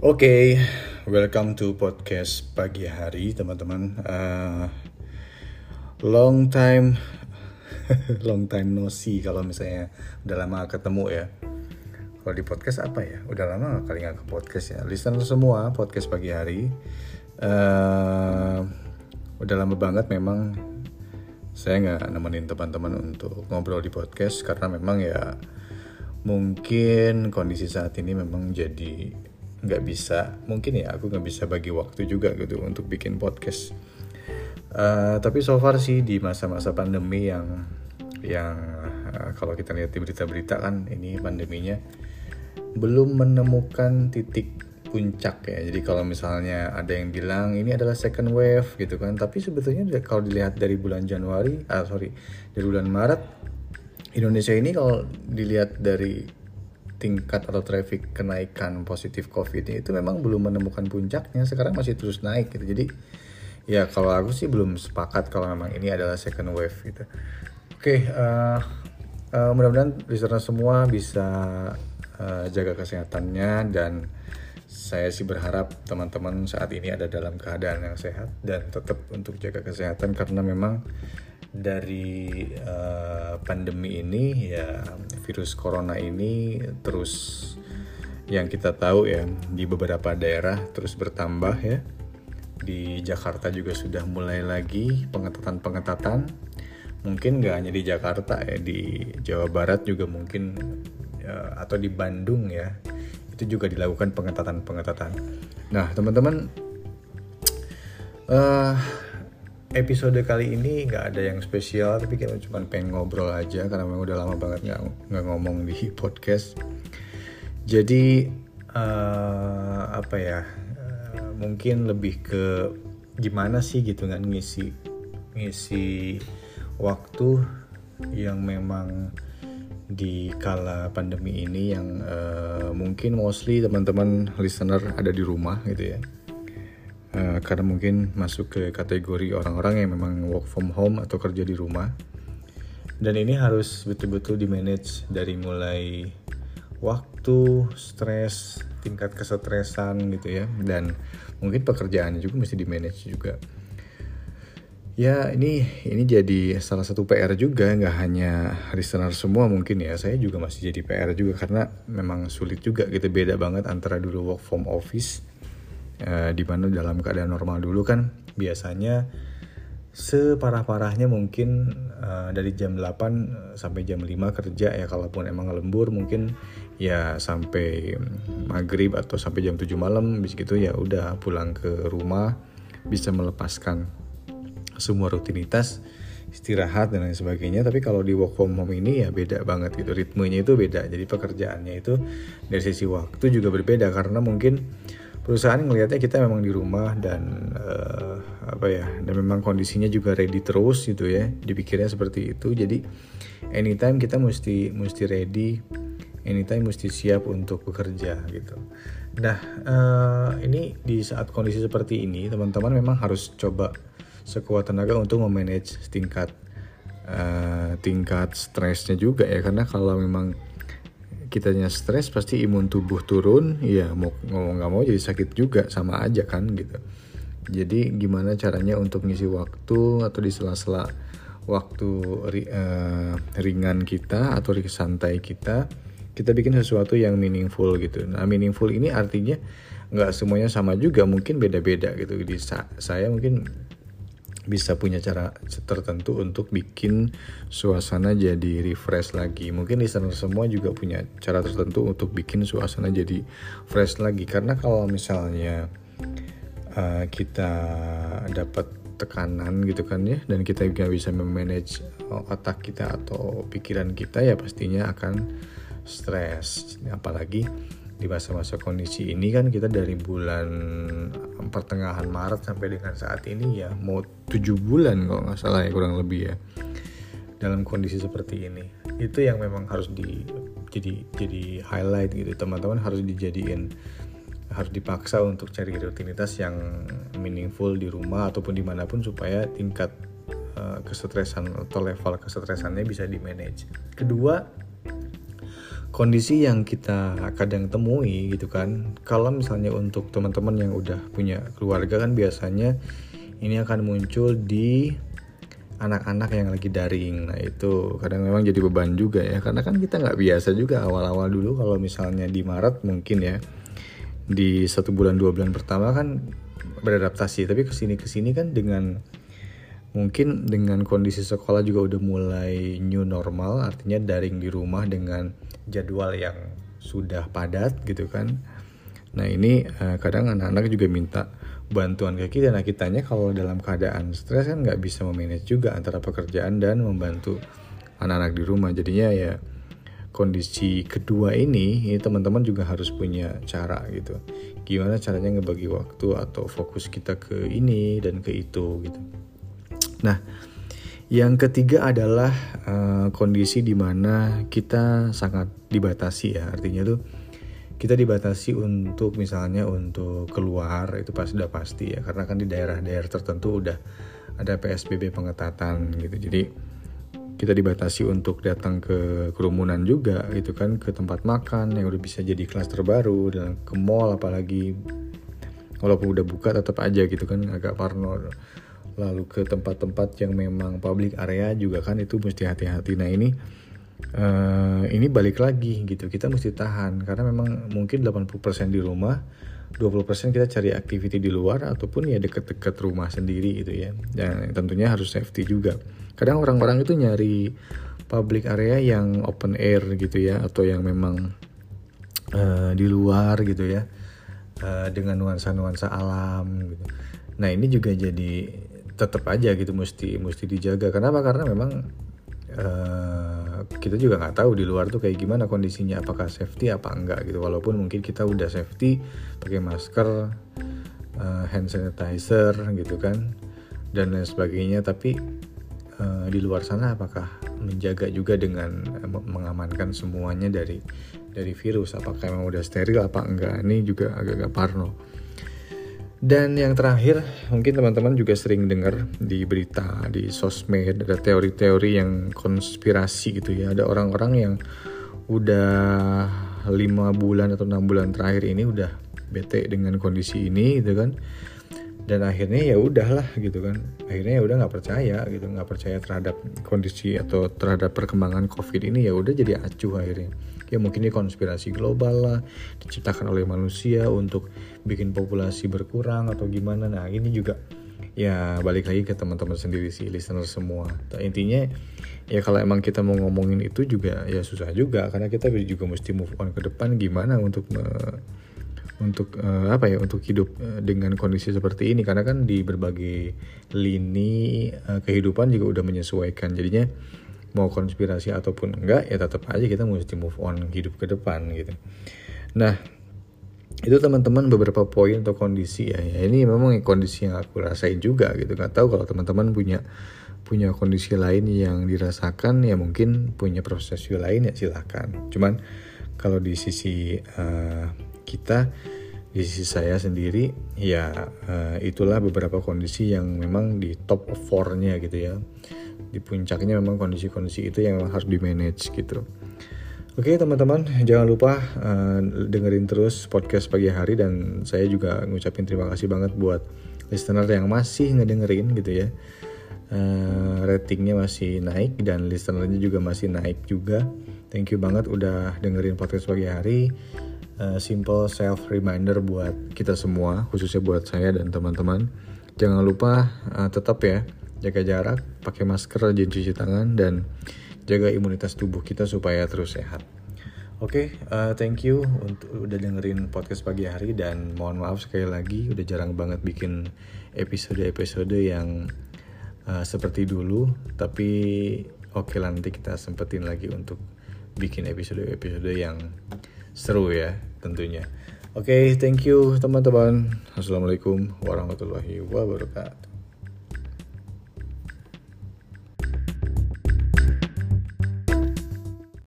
Oke, welcome to podcast pagi hari teman-teman. Uh, long time, long time no see kalau misalnya udah lama ketemu ya. Kalau di podcast apa ya? Udah lama kali nggak ke podcast ya. Listener semua podcast pagi hari. Uh, udah lama banget memang saya nggak nemenin teman-teman untuk ngobrol di podcast karena memang ya mungkin kondisi saat ini memang jadi nggak bisa mungkin ya aku nggak bisa bagi waktu juga gitu untuk bikin podcast. Uh, tapi so far sih di masa-masa pandemi yang yang uh, kalau kita lihat di berita-berita kan ini pandeminya belum menemukan titik puncak ya. Jadi kalau misalnya ada yang bilang ini adalah second wave gitu kan. Tapi sebetulnya kalau dilihat dari bulan Januari ah sorry dari bulan Maret Indonesia ini kalau dilihat dari tingkat atau traffic kenaikan positif COVID itu memang belum menemukan puncaknya. Sekarang masih terus naik gitu. Jadi ya kalau aku sih belum sepakat kalau memang ini adalah second wave gitu. Oke uh, uh, mudah-mudahan listener semua bisa uh, jaga kesehatannya dan saya sih berharap teman-teman saat ini ada dalam keadaan yang sehat dan tetap untuk jaga kesehatan karena memang dari uh, pandemi ini ya virus corona ini terus yang kita tahu ya di beberapa daerah terus bertambah ya. Di Jakarta juga sudah mulai lagi pengetatan-pengetatan. Mungkin nggak hanya di Jakarta ya di Jawa Barat juga mungkin ya, atau di Bandung ya itu juga dilakukan pengetatan-pengetatan. Nah teman-teman uh, episode kali ini nggak ada yang spesial tapi kita cuma pengen ngobrol aja karena memang udah lama banget nggak ngomong di podcast. Jadi uh, apa ya uh, mungkin lebih ke gimana sih gitu kan ngisi ngisi waktu yang memang di kala pandemi ini yang uh, mungkin mostly teman-teman listener ada di rumah gitu ya uh, karena mungkin masuk ke kategori orang-orang yang memang work from home atau kerja di rumah. Dan ini harus betul-betul di manage dari mulai waktu, stres, tingkat kesetresan gitu ya. Dan mungkin pekerjaannya juga mesti di manage juga. Ya ini ini jadi salah satu PR juga nggak hanya listener semua mungkin ya. Saya juga masih jadi PR juga karena memang sulit juga gitu beda banget antara dulu work from office uh, di mana dalam keadaan normal dulu kan biasanya separah-parahnya mungkin uh, dari jam 8 sampai jam 5 kerja ya. Kalaupun emang lembur mungkin ya sampai maghrib atau sampai jam 7 malam bis gitu ya udah pulang ke rumah bisa melepaskan semua rutinitas istirahat dan lain sebagainya. Tapi kalau di work from home ini ya beda banget gitu ritmenya itu beda. Jadi pekerjaannya itu dari sisi waktu juga berbeda karena mungkin perusahaan ngelihatnya kita memang di rumah dan uh, apa ya dan memang kondisinya juga ready terus gitu ya. Dipikirnya seperti itu. Jadi anytime kita mesti mesti ready anytime mesti siap untuk bekerja gitu. Nah uh, ini di saat kondisi seperti ini teman-teman memang harus coba sekuat tenaga untuk memanage tingkat uh, tingkat stresnya juga ya. Karena kalau memang kitanya stres pasti imun tubuh turun. Ya mau ngomong nggak mau jadi sakit juga sama aja kan gitu. Jadi gimana caranya untuk ngisi waktu atau di sela-sela waktu uh, ringan kita atau santai kita kita bikin sesuatu yang meaningful gitu. Nah meaningful ini artinya nggak semuanya sama juga mungkin beda-beda gitu. Di saya mungkin bisa punya cara tertentu untuk bikin suasana jadi refresh lagi. Mungkin listener semua juga punya cara tertentu untuk bikin suasana jadi fresh lagi. Karena kalau misalnya uh, kita dapat tekanan gitu kan ya, dan kita juga bisa memanage otak kita atau pikiran kita ya pastinya akan stres. Apalagi di masa-masa kondisi ini kan kita dari bulan pertengahan Maret sampai dengan saat ini ya mau tujuh bulan kalau nggak salah ya kurang lebih ya dalam kondisi seperti ini. Itu yang memang harus di jadi jadi highlight gitu. Teman-teman harus dijadiin harus dipaksa untuk cari rutinitas yang meaningful di rumah ataupun di mana pun supaya tingkat uh, kesetresan atau level kesetresannya bisa di manage. Kedua kondisi yang kita kadang temui gitu kan. Kalau misalnya untuk teman-teman yang udah punya keluarga kan biasanya ini akan muncul di anak-anak yang lagi daring. Nah itu kadang memang jadi beban juga ya. Karena kan kita nggak biasa juga awal-awal dulu kalau misalnya di Maret mungkin ya di satu bulan dua bulan pertama kan beradaptasi. Tapi ke sini ke sini kan dengan mungkin dengan kondisi sekolah juga udah mulai new normal artinya daring di rumah dengan jadwal yang sudah padat gitu kan. Nah ini uh, kadang anak-anak juga minta bantuan ke kita. Nah kitanya kalau dalam keadaan stres kan nggak bisa memanage juga antara pekerjaan dan membantu anak-anak di rumah. Jadinya ya kondisi kedua ini ini teman-teman juga harus punya cara gitu. Gimana caranya ngebagi waktu atau fokus kita ke ini dan ke itu gitu nah yang ketiga adalah uh, kondisi di mana kita sangat dibatasi ya. Artinya tuh kita dibatasi untuk misalnya untuk keluar itu pasti sudah pasti ya. Karena kan di daerah-daerah tertentu udah ada PSBB pengetatan gitu. Jadi kita dibatasi untuk datang ke kerumunan juga gitu kan ke tempat makan yang udah bisa jadi kelas terbaru dan ke mall apalagi. Walaupun udah buka tetap aja gitu kan agak parno lalu ke tempat-tempat yang memang public area juga kan itu mesti hati-hati. Nah ini uh, ini balik lagi gitu. Kita mesti tahan karena memang mungkin 80% di rumah 20% kita cari activity di luar ataupun ya deket-deket rumah sendiri gitu ya. Dan tentunya harus safety juga. Kadang orang-orang itu nyari public area yang open air gitu ya atau yang memang uh, di luar gitu ya uh, dengan nuansa-nuansa alam gitu. Nah ini juga jadi tetap aja gitu mesti mesti dijaga. Kenapa? Karena memang uh, kita juga nggak tahu di luar tuh kayak gimana kondisinya. Apakah safety apa enggak gitu. Walaupun mungkin kita udah safety pakai masker uh, hand sanitizer gitu kan dan lain sebagainya. Tapi uh, di luar sana apakah menjaga juga dengan mengamankan semuanya dari dari virus? Apakah memang udah steril apa enggak? Ini juga agak-agak parno dan yang terakhir, mungkin teman-teman juga sering dengar di berita, di sosmed, ada teori-teori yang konspirasi gitu ya. Ada orang-orang yang udah lima bulan atau enam bulan terakhir ini udah bete dengan kondisi ini gitu kan. Dan akhirnya ya udahlah gitu kan. Akhirnya ya udah nggak percaya gitu, nggak percaya terhadap kondisi atau terhadap perkembangan COVID ini ya udah jadi acuh akhirnya. Ya mungkin ini konspirasi global lah diciptakan oleh manusia untuk bikin populasi berkurang atau gimana. Nah ini juga ya balik lagi ke teman-teman sendiri sih listener semua. Nah, intinya ya kalau emang kita mau ngomongin itu juga ya susah juga. Karena kita juga mesti move on ke depan gimana untuk uh, untuk uh, apa ya untuk hidup uh, dengan kondisi seperti ini. Karena kan di berbagai lini uh, kehidupan juga udah menyesuaikan. Jadinya mau konspirasi ataupun enggak ya tetap aja kita mesti move on hidup ke depan gitu. Nah itu teman-teman beberapa poin atau kondisi ya, ya ini memang kondisi yang aku rasain juga gitu. Nggak tahu kalau teman-teman punya punya kondisi lain yang dirasakan ya mungkin punya proses lain ya silahkan cuman kalau di sisi uh, kita di sisi saya sendiri ya uh, itulah beberapa kondisi yang memang di top of four-nya gitu ya. Di puncaknya memang kondisi-kondisi itu yang harus di manage gitu. Oke teman-teman jangan lupa uh, dengerin terus podcast pagi hari dan saya juga ngucapin terima kasih banget buat listener yang masih ngedengerin gitu ya. Uh, ratingnya masih naik dan listenernya juga masih naik juga. Thank you banget udah dengerin podcast pagi hari uh, simple self reminder buat kita semua khususnya buat saya dan teman-teman. Jangan lupa uh, tetap ya jaga jarak, pakai masker, rajin cuci tangan, dan jaga imunitas tubuh kita supaya terus sehat. Oke, okay, uh, thank you untuk udah dengerin podcast pagi hari dan mohon maaf sekali lagi udah jarang banget bikin episode-episode yang uh, seperti dulu, tapi oke okay nanti kita sempetin lagi untuk bikin episode-episode yang seru ya tentunya. Oke, okay, thank you teman-teman. Assalamualaikum warahmatullahi wabarakatuh.